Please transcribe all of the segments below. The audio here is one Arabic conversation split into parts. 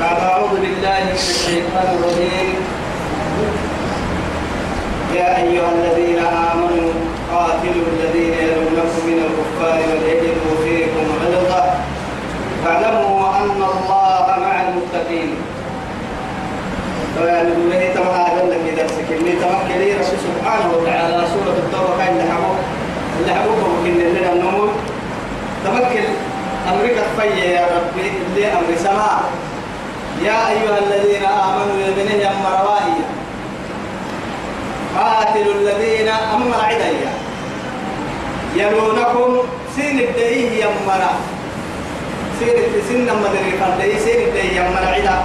بعد أعوذ بالله من الشيطان الرجيم. يا أيها الذين آمنوا قاتلوا الذين يلونكم من الكفار وليجدوا فيكم غلظة فاعلموا أن الله مع المتقين. فيعني بني تما هذا اللي درسك. اللي تمكن لي رب سبحانه وتعالى. سورة التوبة كان اللي حقوقه ممكن لنا النمو. تمكن أمريكا فيا يا ربي. اللي أمر سماء. يا أيها الذين آمنوا يا بني أم روائي. قاتلوا الذين أمر عديا يلونكم سين الدئيه يمرا سين سن مدري فردي سين الدئيه يمرا عدا.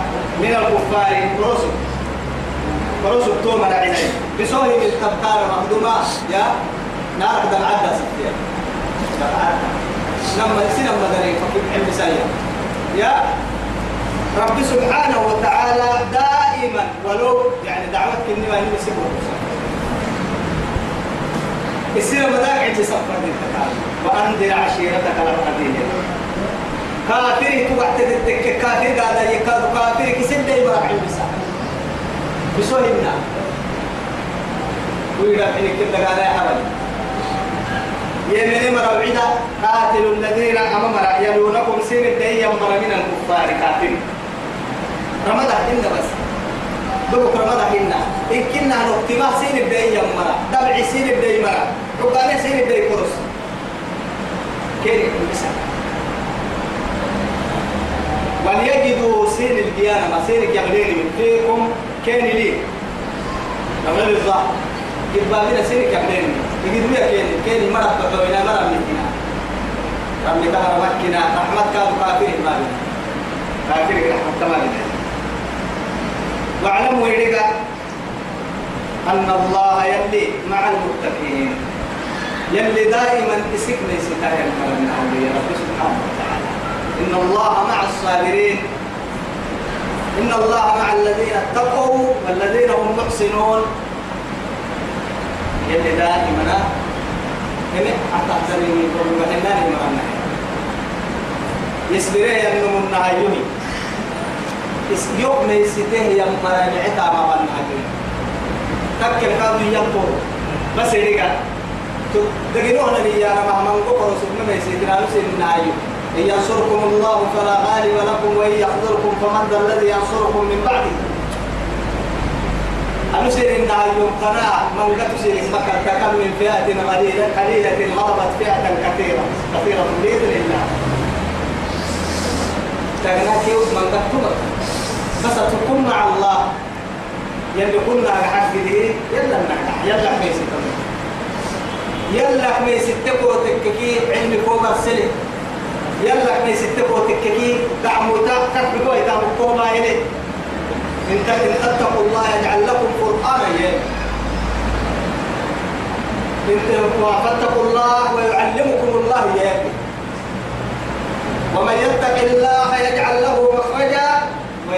من الكفار برسل برسل توما عدا بسوه من تبتار مخدومة. يا نار دم عدا ستيا لما سين مدري فكيف حب سايا. يا رب سبحانه وتعالى دائما ولو يعني دعوتك اني ما نسيبه السيرة مداك عند سفر دي وأنذر عشيرتك الأقربين كافر تبعت التك كافر قال يكاد كافر كسد يبرع البسا بسوهمنا ويقول حين كده قال يا حبل يمن مرعيدا قاتل الذين أمام يلونكم سين الدين يمر من الكفار كافر رمضان إن بس. دوك رمضان هنا إن كنا نكتما سين الدين يمرا دبع سين الدين مرا حقاني سين الدين كرس كيف المثال وليجدوا سين الديانة. ما سين الجبلين من فيكم كان لي. غير الظاهر. يبقى سين الجبلين يجدوا يا كين كين مرا بقوينا مرا من هنا رمي مكنا. رحمة كانوا كافرين ما كافرين رحمة تمام واعلموا إليك أن الله يلي مع المتقين. يلي دائما اسكنا ستايا من أولياء رب سبحانه وتعالى. إن الله مع الصابرين. إن الله مع الذين اتقوا والذين هم محسنون. يلي دائما هم أتحزنني وحناني مرنا يسبرين ينمو النهايوني يوم يسته يوم مرانعتا ما بنا حجري تكل كادو ينطر بس يريقا دقينوه نبي يا رمى من قبر سبنا ما يسيتنا نسينا عيو إن ينصركم الله فلا غالب لكم وإن يحضركم فمن ذا الذي ينصركم من بعده. أنسير إن يوم قناع من قد تسير اسمك كم من فئة قليلة قليلة غلبت فئة كثيرة. كثيرة بإذن الله. تغنى كيوت من قد تمت بس مع الله. يلي كنا حق دي يلا نحن يلا ميسي يلا ميسي تكو تككي علمي كوبر سلي يلا ميسي تكو تككي دعمو تاكر بقوي دعمو كوبا إلي إن تتقوا الله يجعل لكم قرآنا يا. إن فاتقوا الله ويعلمكم الله يا. ومن يتق الله يجعل له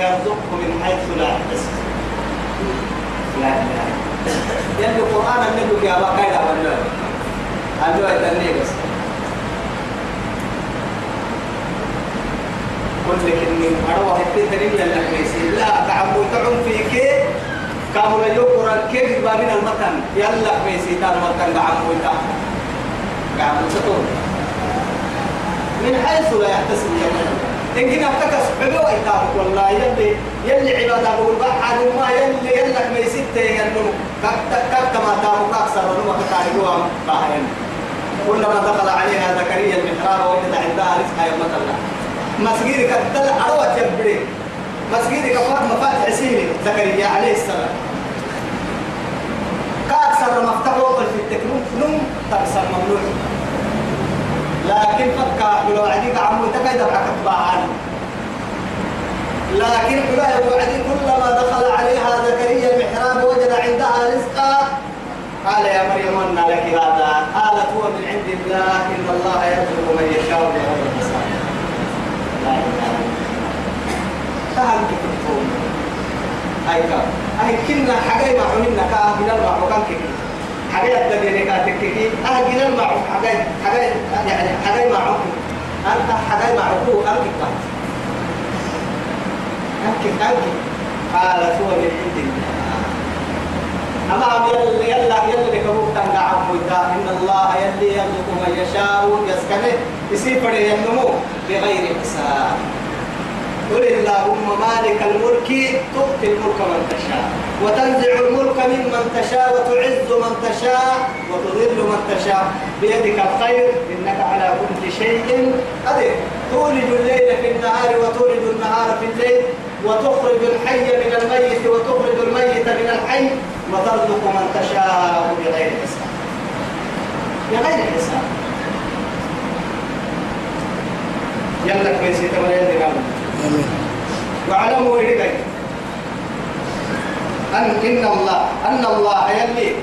ويرزقه من حيث لا يحتسب لا اله يلي القرآن النبي يا كايدا ولا هذا يتني بس. قل لك إني اروى هتي تريد لك ميسي لا تعمو تعم فيك. كامل يقرأ كيف بابين المكان يلا ميسي تان مكان تعمو تعم تعمو ستون من حيث لا يحتسب يوم إن كنا بقوا إتابك والله يلي يلي عبادة بقول بعد ما يلي يلك ما يسته ينمو كك ما تابك أكثر ونما كتارجوا باهين كلما دخل عليها زكريا المحراب وجد عندها رزقا يوم الله مسجد كتل أروى جبري مسجد كفار مفاتح سيني زكريا عليه السلام. كأكثر مفتوح في التكنون نم تكسر ممنوع. لكن فكا لو عديك عمو تكيد باعان لكن حلا وعدي كلما دخل عليها زكريا المحراب وجد عندها رزقا. قال يا مريم أن لك هذا. قالت هو من عند الله. إن الله يرزق من يشاء بغير حساب لا إله فهم أي كم أي كنا حاجة ما عملنا كأه من المعروكان كيف؟ حاجة تدري كاتك كي أهجن المعروف حاجة حاجة يعني حاجة معروف أنت حاجة معروف أنت أنك قال سوى من أما يلا يلا يلا لكبوك تنقع عمويتا إن الله يلي يملك من يشاء. يسكنه يسيبر ينمو بغير حساب. قل اللهم مالك الملك تؤتي الملك من تشاء. وتنزع الملك ممن تشاء وتعز من تشاء وتذل من تشاء. بيدك الخير إنك على كل شيء قدير. تولد الليل في النهار وتولد النهار في الليل وتخرج الحي من الميت وتخرج الميت من الحي وترزق من تشاء بغير حساب. بغير حساب. يلا كويسي تمرين واعلموا إليك أن إن الله أن الله يلي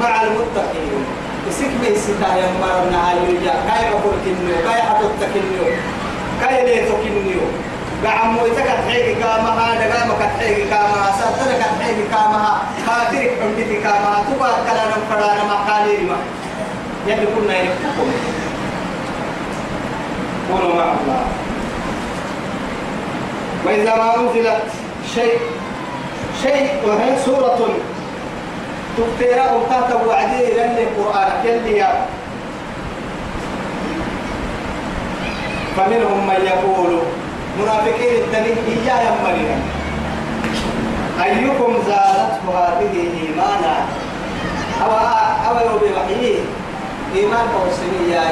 مع المتقين. يسك بي ستا يمرنا عليا كاي بقول كنيو كاي حطت كنيو كاي ليتو كنيو. قعمو يتكت حيك كامها دقام كت حيك كامها ساتنا كت حيك كامها خاطرك حمدتي كامها تبا كلانا فرانا ما قالي ما. يلي كنا يلقوكم كونوا مع الله. وإذا ما أنزلت شيء شيء وهي سورة تكتيرا وكاتب وعدي لن القرآن يلي فمنهم من يقول منافقين الدنيا إياه يمرنا أيكم زادته هذه إيمانا؟ أو أو يوبي وحيه إيمان قوسني يا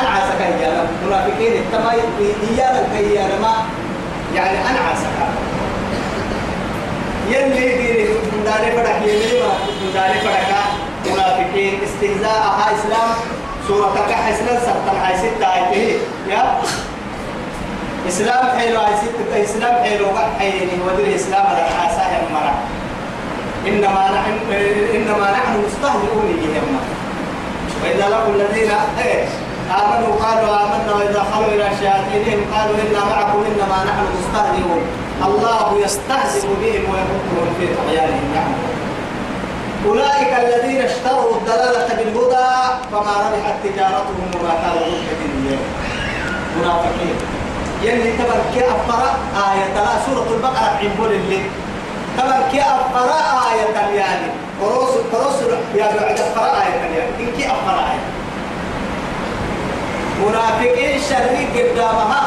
أنا عسى كيانا منافقين التما إيانا كيانا ما يعني أنا عسى يلي ديري من داري فرح يلي ما من داري فرح منافقين استهزاء ها إسلام. سورة كحسنا سبتن هاي ستة آيته يا. إسلام حلو هاي ستة إسلام حلو حيني ودري إسلام على حاساه مرة إنما نحن إنما نحن مستهزئون بهم وإذا لقوا الذين إيه آمنوا قالوا آمنا وإذا خلوا إلى شياطينهم قالوا إنا معكم إنما نحن مستهزئون. الله يستهزئ بهم ويمدهم في طغيانهم. يعملون أولئك الذين اشتروا الضلالة بالهدى فما ربحت تجارتهم وما كانوا مهتدين منافقين. يلي كي أفقر آية لا سورة البقرة عبول اللي. تبر كي أفقر آية يعني قروس قروس يا بعد أفقر آية يعني إن كي أفقر آية. منافقين شريك قدامها.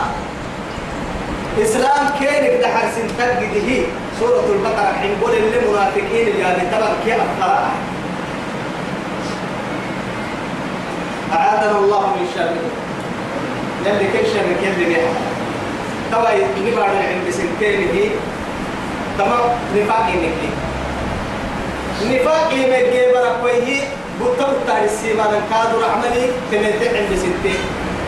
إسلام كينك دحر سنتك هي سورة البقرة حين قول للمنافقين اللي هذه تبر كي آية أعاذنا الله من شر. للي كل شر كل بيها توا نبار عند سنتين هي تمام نفاقي نكلي نفاقي مجي بركويه بطل تارسي ما كادر عملي تمتع عند سنتين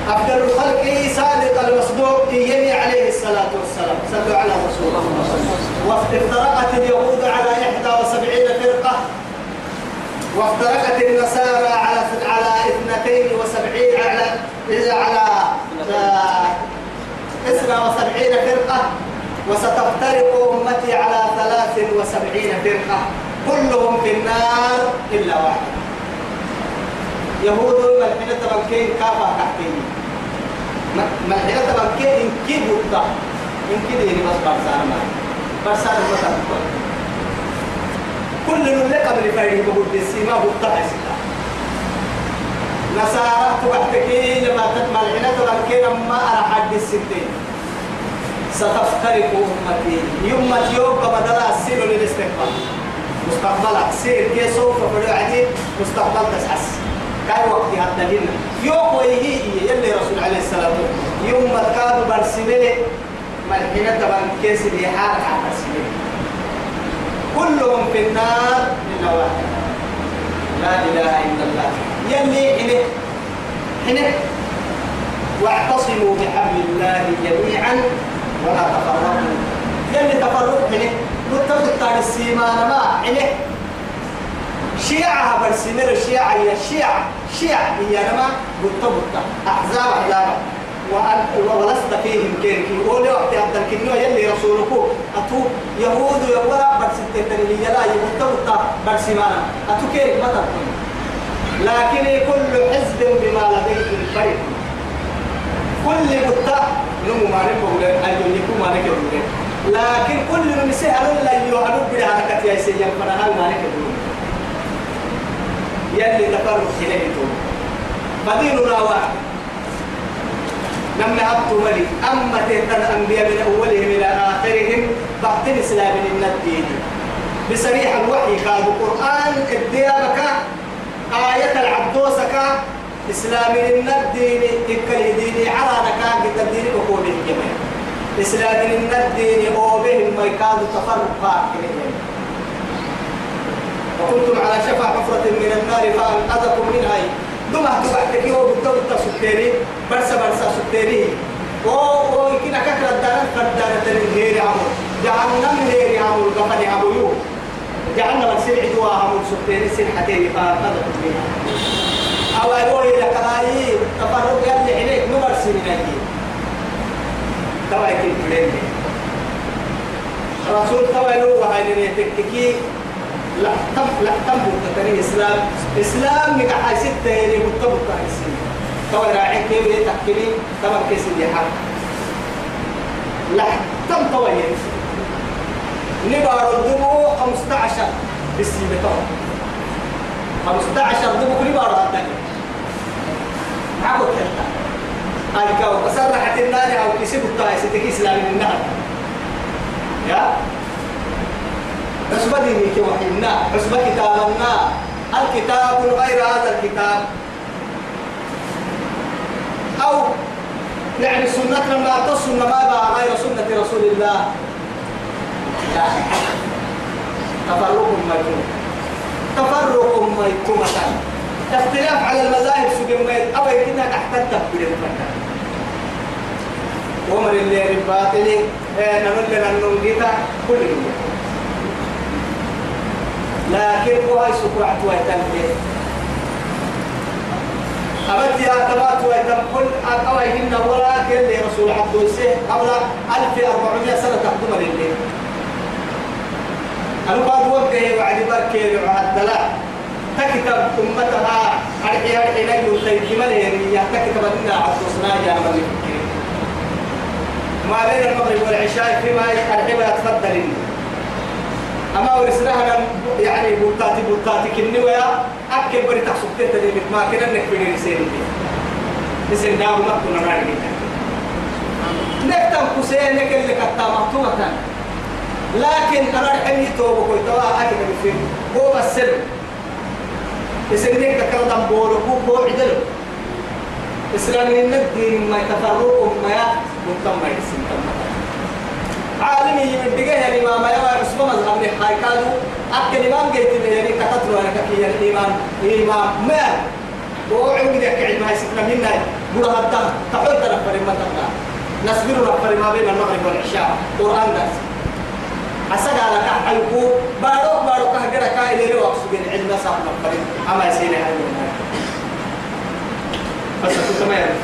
أفضل الخلق صادق المصدوق يمي عليه الصلاة والسلام. صلوا على رسول الله. وافترقت اليهود على 71 فرقة. وافترقت النصارى على على 72 على على اثنا وسبعين فرقة. وستفترق أمتي على ثلاث وسبعين فرقة. كلهم في النار إلا واحد. يهود ملحنة تبنكين كافة تحتين ملحنة تبنكين إن كي بطا إن كي ديني بس برسان ما. برسان ما تبقى. كل من قبل فريق بقول السيما بطا حسنا نصارى تبحتكي لما تتمل هنا تبحتكي لما أنا حد الستين. ستفترق أمتي. يوم يوم بدل السير للاستقبال. مستقبلا سير كي سوف فرعدي مستقبل تسحس كاي وقت حتى هنا يوم ويهي يلي رسول عليه والسلام. يوم ما كانوا برسمي ملحنة تبان كيس اللي حال حال كلهم في النار إلا واحد لا إله إلا الله. يلي حنه حنه. واعتصموا بحبل الله جميعا ولا تفرقوا. يلي تفرق حنه. متفق تاني السيمان ما حنه. شيعة برسمير الشيعة هي الشيعة شيعة هي نما متفق أحزاب أحزاب. ولست فيهم كيرك يقول وقت عبد الكنيو يلي رسولك أتو يهود يورا برسمتين اللي يلا يمتفق برسمانا أتو كيرك ما تقول لكن كل حزب بما لديهم فرح كل متى نمو ما نقول أن يكون ما لكن كل من سهل لا يهلو بلا حركة يا سيدي فنهال مالك يلي تفرق حينيتو بديننا واحد. لما أبتوا ملي أما تهتن الأنبياء من أولهم إلى آخرهم بعد الإسلام من الدين. بصريح الوحي قال القرآن الديابك آية العبدوسك إسلام من الدين إكل ديني على نكاك الدين وقوله الجميع إسلام من الدين وبهم ما يكاد تفرق وكنتم على شفا حفرة من النار فأنقذكم منها. دمها تبعتك يوم بالضبط سكتيري برسا برسا سكتيري و و كنا كثر الدار فردانة الهير عمو جهنم هير عمو قفل عمو يو جهنم السلع دوا عمو سكتيري سلحتين فأنقذكم منها. أو أقول لك رأيي تفرق يلي عليك نمرسي من أجيب تبعك الفلين رسول تبعي له وهاي تككي لا تم لا تم بتتني إسلام. إسلام نجح حي ستة يعني متبط حي سنة توا راعي كيف يتحكمي تمام كيس اللي حق لا تم يعني نبار الدمو 15 بالسيبة توا 15 دمو كل بار هذا. معقول كذا هاي كاو بسرعة النار أو كسب الطايس تكي إسلام من يا؟ حسب دينك وحينا حسب كتابنا الكتاب غير هذا الكتاب. أو يعني سنة ما تصن ما غير سنة رسول الله. لا تفرق ميتون. تفرق ميتون اختلاف على المذاهب سجن ميت أو يكنا تحت التفكير ومن اللي الباطل نقول لنا ننجيتا كل يوم لكن هو هاي سكرعت ويتنبه أبد يا تبات ويتم كل أويهن ولكن لرسول عبد السيه قبل 1400 سنة تقدم لله أنا بعد وقته وعد بركي وعد دلاء تكتب أمتها أرحي أرحي نجو تيجمل يعني تكتب أن عبد الصناع يا ملك. ما بين المغرب والعشاء فيما أرحي تفضل إني أما ورسلها يعني بوتاتي بوتاتي كني ويا أكل بري تحسب تهتدي ما كنا نكبر رسالة نسين داو ما كنا نعرف نكتم كسين نكل لك التامة لكن أنا رحمي توبة كوي توا أكل بفين هو السلم يسنيك تكرر دم بولو كو كو عدلو إسلامي الدين ما يتفرقوا ما يا ما يسين عالمي يمدقه يعني ما ما هاي كادو أكل إمام جيت يعني كتطلع أنا كفي الإمام إمام ما وعند ذاك علم هاي سكنا منا بره الدم تحول تنفر ما تنا نسبر نفر ما بين المغرب والعشاء قرآن درس أسد على كحيكو بارو بارو كهجرة كائن لو أقصد العلم صاحب نفر أما يسير هاي بس كنت ما يعرف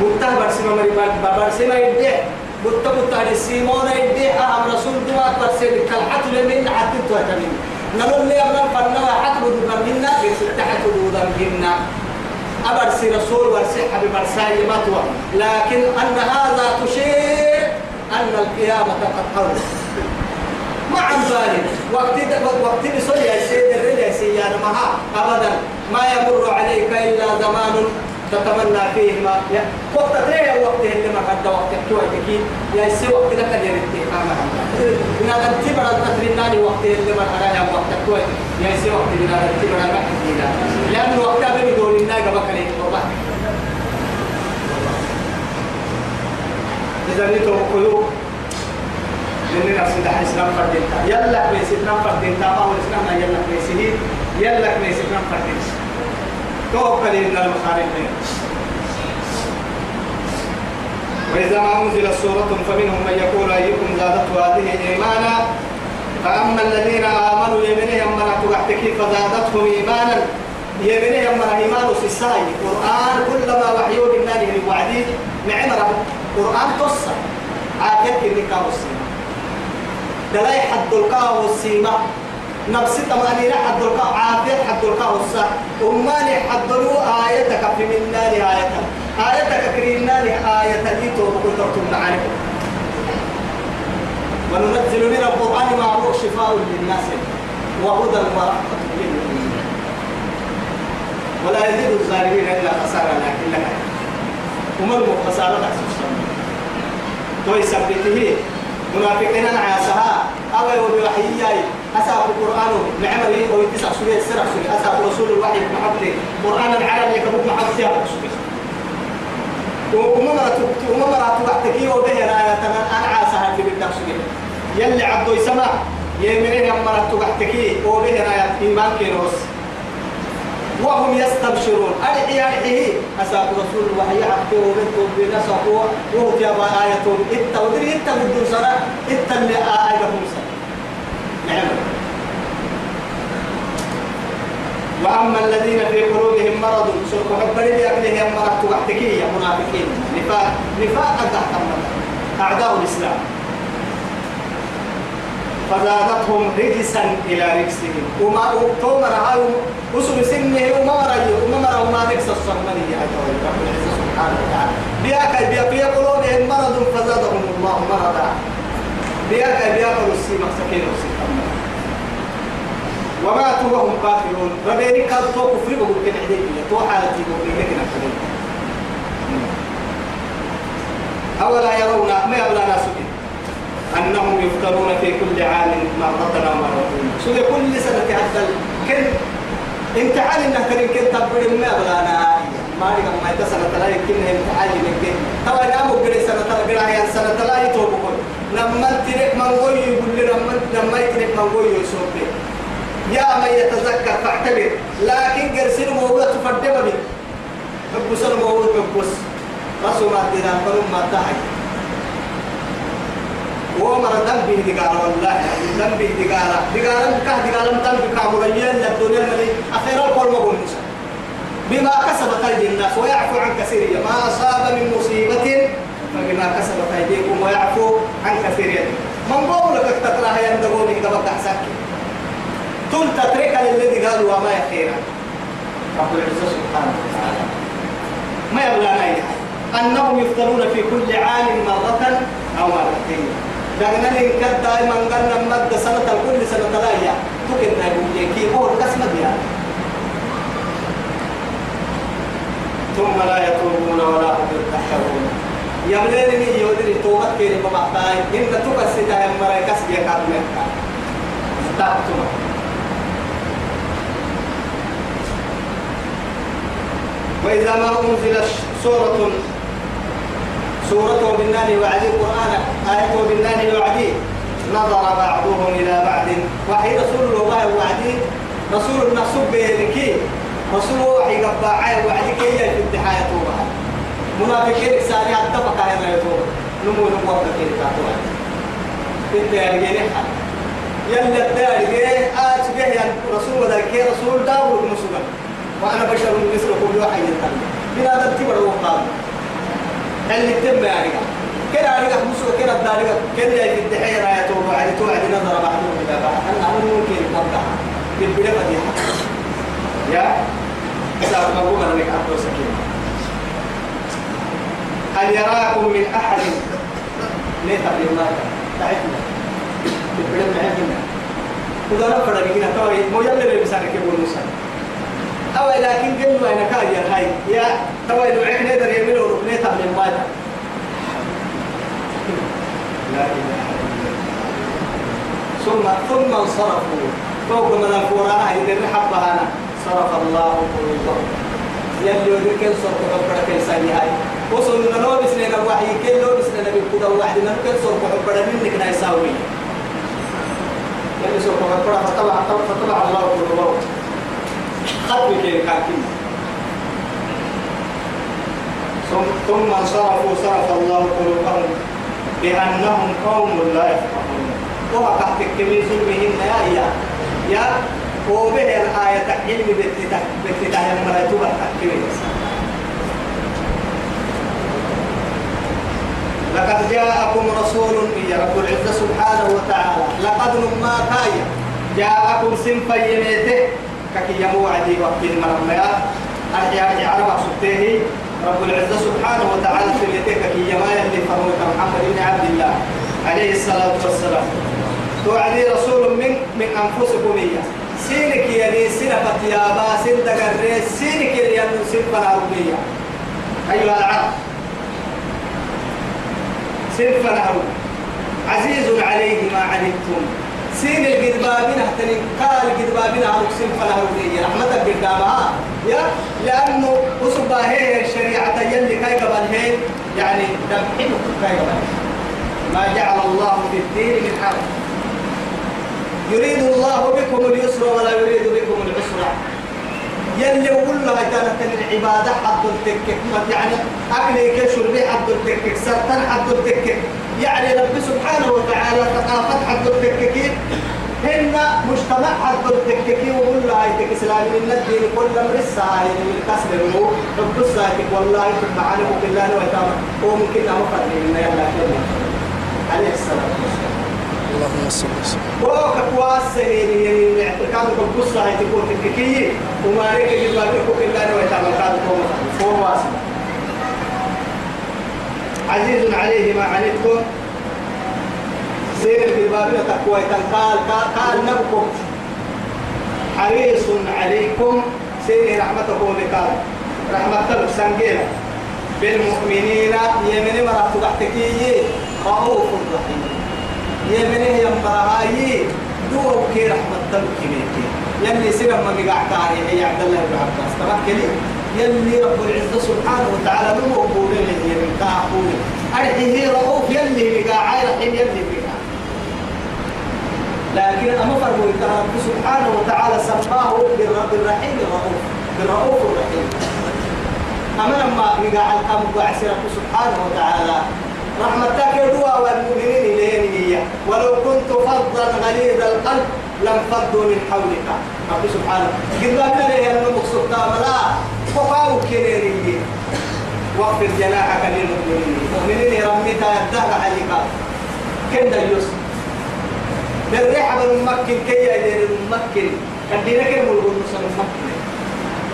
متى برسمة مريم برسمة يبدأ بوتا بوتا السيمون يدي أهم رسول دوا ترسل كالحت لمن حتى تهتمين نقول لي أبنا فرنا حتى بدنا منا تحت بدنا منا أبرسي رسول ورسي حبيب برساي ما توا لكن أن هذا تشير أن القيامة قد قربت مع ذلك. وقت وقت بسوي يا سيد الرجال سيانا مها أبدا. ما يمر عليك إلا زمان تتمنى فيه ما يا وقت تريه وقت اللي ما قد وقت كوي تكي يا سي وقت لك اللي رتي أما إن هذا تبر التتريناني وقت اللي ما أنا وقت كوي يا سي وقت إن هذا تبر ما حدينا لأن وقت أبي دور الناس بكري والله. إذا نتو قلوب لأن نفس ده إسلام فردينتا. يلا إسلام فردينتا. ما هو إسلام؟ يلا كويس يلا إسلام فردينتا. توكل إن المخارج وإذا ما أنزلت سورة فمنهم من يقول أيكم زادته هذه إيمانا؟ فأما الذين آمنوا يمنهم من تحتك فزادتهم إيمانا؟ يمنهم من إيمان سيساي قرآن كلما وحيوا بالنار وعدي معمرة قرآن تصى عاكد النكاح والسيما دلاي حد والسيما نفس تمانين حد القاء عافية حد القاء والسا أماني حد آيتك من نار آيتك. آيتك كريم نار آية دي توبك وترتم معانك شفاء للناس وهدى ورحمة للمؤمنين. ولا يزيد الظالمين إلا خسارة لكن لك. ومن خسارة تحسس توي سبته منافقين عاسها أو يوم وحيي أساق القرآن نعم لي أو تسع سورة سرع سورة أساق رسول الوحي محبلي قرآن العربي كبوك محبلي وما مرة وما مرة تبعتكي وبه راية أنا عاسها في بالنفس. يلي عبدو يسمع. يمنين مرة تبعتكي وبه راية إيمان كيروس وهم يستبشرون. أرحي أرحيه أساق رسول الوحي عبده وبنته بنسقه وهو تيابا آية. إتا ودري إتا بدون سنة إتا اللي آية موسى نعم. وأما الذين في قلوبهم مرض سوف حبري بأكلهم مرض وحتكية منافقين. نفاق نفاق تحت أعداء الإسلام. فزادتهم رجسا إلى رجسهم. وما تومر هاي وسم سنه وما رأي وما مرة وما رجس الصرمني يا رب العزة سبحانه وتعالى. بياك بيا في قلوبهم مرض فزادهم الله مرضا. بياك بيا قلوسي مسكين وسكين وماتوا وهم كافرون ربيني كان تو كفر بقول كده حديث تو حالتي بقول كده كده أولا يرون ما يبلغ ناس أنهم يفترون في كل عام مرة أو مرتين شو كل سنة حتى كن انت عالي إنك ترين كنت تبري ما بلانا ما لك ما يتصل تلاقي كنا انت عالي انك توا نامو قري سنة تلاقي قري سنة تلاقي توبكون لما تريك من قوي يقول لي لما لما يترك من قوي يسوق يا من يتذكر فاعتبر لكن قرسين موضوع تفدم بي. حب سن موضوع حبس رسول ما تدان فلم ما تحي. ومر ذنبه دقالة والله ذنبه دقالة دقالة كه دقالة ذنبه كاملين للدنيا الملي أخيرا القول مقول بما كسبت أيدي الناس ويعفو عن كثير. ما أصاب من مصيبة فبما كسبت أيديكم ويعفو عن كثير. من قولك تتراها يندقوني قبل تحسك. تل تترك للذي قالوا وما يخيرا رب العزة سبحانه وتعالى. ما يبلغ أي أنهم يفترون في كل عام مرة أو مرتين. لأن إن دائما قلنا مد سنة كل سنة لا يا تكن كي هو القسمة ديها ثم لا يتوبون ولا هم يتحرون. يمليني يودري توبة كيري بمعطاي. إن تكسي هم مرأي كسبي كاتمين وإذا ما أنزلت سورة سورة بالنان وعدي القرآن آية بالنان وعدي نظر بعضهم إلى بعض. وحي رسول الله وعدي رسول النصب بينكي رسول وحي قبعي وعدي كي في الدحاية توبة. منافقين ساري اتفق هذا يتوبة. نمو نمو كي كاتوبة. إنت يا رجال يلا الدار آت به يا رسول كي رسول داود مسلم وأنا بشر مثلكم يوحي يتكلم بلا ترتيب الوقت اللي تم يا رجال. كده رجع مسلم كده الدار كده في الدحية راية على توعد نظر بعضهم إلى بعض. أنا أنا ممكن أوضح بالبداية فديحة يا؟ سأل مقوم أنا لك عبد سكينة هل يراكم من أحد؟ ليه تقليل ما تعرفنا. بالبداية تعرفنا وده نفر لكن توي مو يلا بسانك يقول موسى. أو لكن قلوا أنا كاير هاي يا توي لو عين نقدر يعملوا ركنية تقليل ما ثم ثم انصرفوا. فوق من القرآن إذا حبها أنا. صرف الله قلوبهم. يلي يدرك صرف ربنا كيساني هاي. وصل من لو بس لنا وحي. كل لو بس لنا بكذا واحد من كل صرف ربنا منك نايساوي. يلي صرف ربنا فتبع فتبع الله قلوبهم. خطوة كده كاكين ثم انصرفوا صرف الله قلوبهم بأنهم قوم لا يفقهون. وما تحت الكمين ظلمهم يا يا يا وبه الآية علم بافتتاح المرأة التكوين لقد جاءكم رسول يا رب العزة سبحانه وتعالى. لقد ما كايا جاءكم سنفا يميته ككي يمو عدي وقت المرميات أرجع عرب سبته رب العزة سبحانه وتعالى في يديك كي يما يلي فرموك محمد بن عبد الله عليه الصلاة والسلام. توعدي رسول من من أنفسكم إياه. سينك يلي سنة فتيابا سن دقري سينك يلي ينو سن فنهرمية أيها العرب. سن فنهرم عزيز عليه ما عنتم. سين القدبابين احتني قال القدبابين عروك سن فنهرمية رحمتك قدامها يا لأنه أصبح هي الشريعة يلي كاي قبل هي يعني دمحين كاي قبل ما جعل الله في الدين من حرج. يريد الله بكم اليسر ولا يريد بكم العسر. يلي يقول له كانت العبادة حد التكك يعني أكلي كشربي حد التكك سرطان؟ حد التكك يعني رب سبحانه وتعالى ثقافة حد التكك هن مجتمع حد التكك له هاي إسلام من الدين كل من الساعة من الكسر المو. رب الساعة والله معنا بالله وتعالى وممكن أمفر من يلا عليه الصلاة والسلام اللهم صل وسلم. وك كواس اعتقاد القصة هي تكون تككية وما ريك يبقى تكون إلا نوع تعمل هذا هو هو واسع عزيز عليه ما عنتكم سير في بابنا تقوى قال قال نبكم. حريص عليكم. سير رحمته بكار رحمة سنجيلة بالمؤمنين يمن مرات تحتكي رؤوف رحيم. يمنه يمبرهاي دو كي رحمة تلك ميكي يلي سيرم ما مقعتاني هي عبد الله بن عباس. تمكني يلي رب العزة سبحانه وتعالى نمو قولي لي من كاقولي أرحيه رؤوف يلي مقاعي رحيم يلي مقاعي لكن أما فرموا رب سبحانه وتعالى سماه بالرب الرحيم الرؤوف بالرؤوف الرحيم. أما لما مقاعي الأمر سبحانه وتعالى رحمتك يدوى والمؤمنين إليه ولو كنت فظا غليظ القلب لم فضوا من حولك. رب سبحانه. قد ما لي أنه مقصود لا فقاو كنيري واغفر جناحك للمؤمنين. المؤمنين رميتا يدهر عليك. كن ديوس. بالريحة بالممكن كي يدير الممكن كدينا كم الغنوص الممكن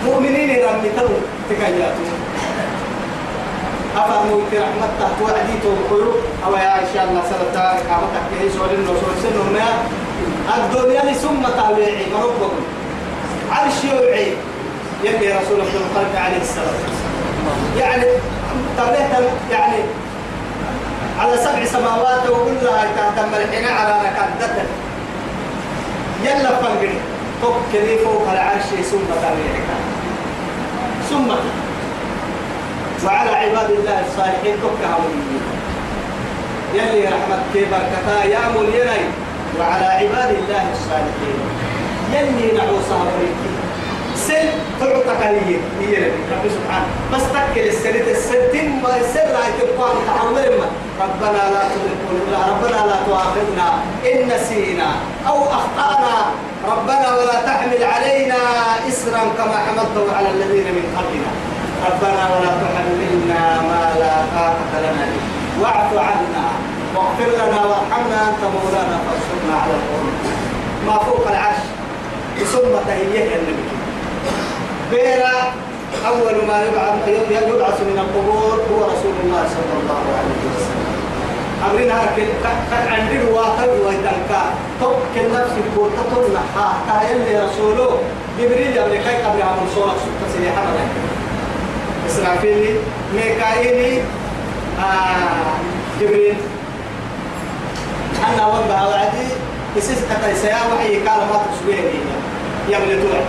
مؤمنين رميتا تكياتون في رحمة تحت وعدي توقعوا أو يا شاء الله سنة كامتك كهي سؤال النصول سنة ما. الدنيا ثم تابعي مربكم عرش يوعي. يلي رسول الله الخلق عليه السلام يعني تابعت يعني على سبع سماوات وكلها تهتم الحين على ركعتك يلا فنقل توكلي فوق العرش ثم تابعي ثم. وعلى عباد الله الصالحين كفها يلي رحمتك بركتا يا مليني وعلى عباد الله الصالحين. يلي نعوصها بريكي سن تعطك لي. هي رب سبحانه. بس تكل السنة السنتين ما السر رأي تبقى متحول ربنا لا تغفر ربنا لا تؤاخذنا إن نسينا أو أخطأنا. ربنا ولا تحمل علينا إسرا كما حملته على الذين من قبلنا. ربنا ولا تحملنا ما لا طاقة لنا به. واعف عنا. واغفر لنا وارحمنا أنت مولانا فانصرنا على القوم. ما فوق العرش. ثم تهيئ النبي بيرا أول ما يبعث يبعث من القبور هو رسول الله صلى الله عليه وسلم. أمرنا قد عندي واحد ويتنكا توك النفس يقول تطلع. ها تهيئ رسوله. جبريل يبني كي قبل عمل صورة سكة سيحة إسرافيل ميكائيل آه جبريل. أنا وضع وعدي يسيس كتا يسيا وحي قال ما تسويه لي. ابن توعد.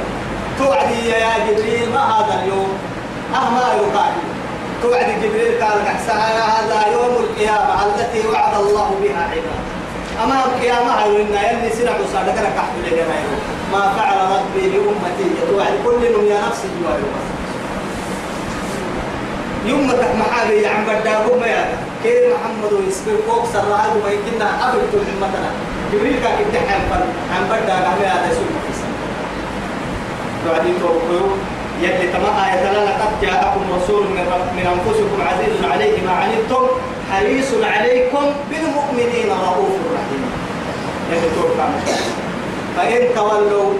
توعدي يا جبريل ما هذا اليوم؟ أه ما يقال. توعد جبريل قال هذا يوم القيامة التي وعد الله بها عباده أما القيامة هيونا يلي سنع وصادق لك أحد ما فعل ربي لأمتي توعد كل يا نفسي جواري يوم تك محابي عم بداغو ما يا كيف محمد ويسبر فوق سرعه وما يمكننا قبل كل مثلا جبريل كان يدحم فن. عم بداغ عم هذا سوء بعدين توقعوا يلي تما آية لقد جاءكم رسول من من أنفسكم عزيز عليه ما عنتم حريص عليكم بالمؤمنين رؤوف رحيم. يلي توقع فإن تولوا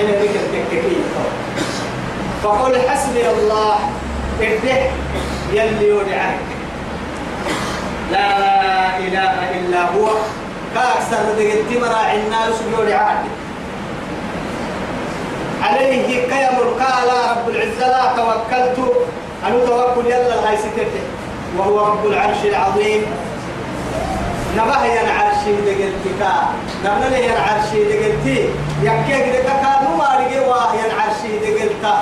إن بك التككية فقل حسبي الله ارده يلي ودعك لا إله إلا هو. كأكثر دقيت مراعي الناس عادي. عليه قيم قال رب العزة لا توكلت. أنا توكل يلا هاي ستته وهو رب العرش العظيم. نبه ين عرشي دقلتك نبنا لي ين عرشي دقلتي يكيك دقلتا نما رجي واه ين عرشي دقلتا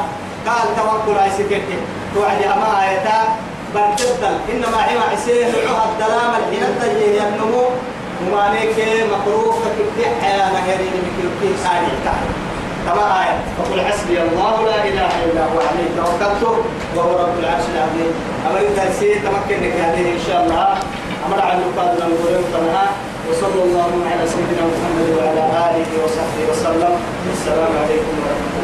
قال توكل هاي ستته توعد أما آيتا بنتبدل إنما حما عسيه نعوها الدلام الحين التجيه النمو وما نيك مقروف تكتح يا نهرين مكيوكي ساري تعالى كما آية. فقل حسبي الله لا إله إلا هو عليه توكلت وهو رب العرش العظيم. أما سي تمكنك هذه إن شاء الله. أمر على القادر الغريب طلها وصلى الله على سيدنا محمد وعلى آله وصحبه وسلم. السلام عليكم ورحمة الله.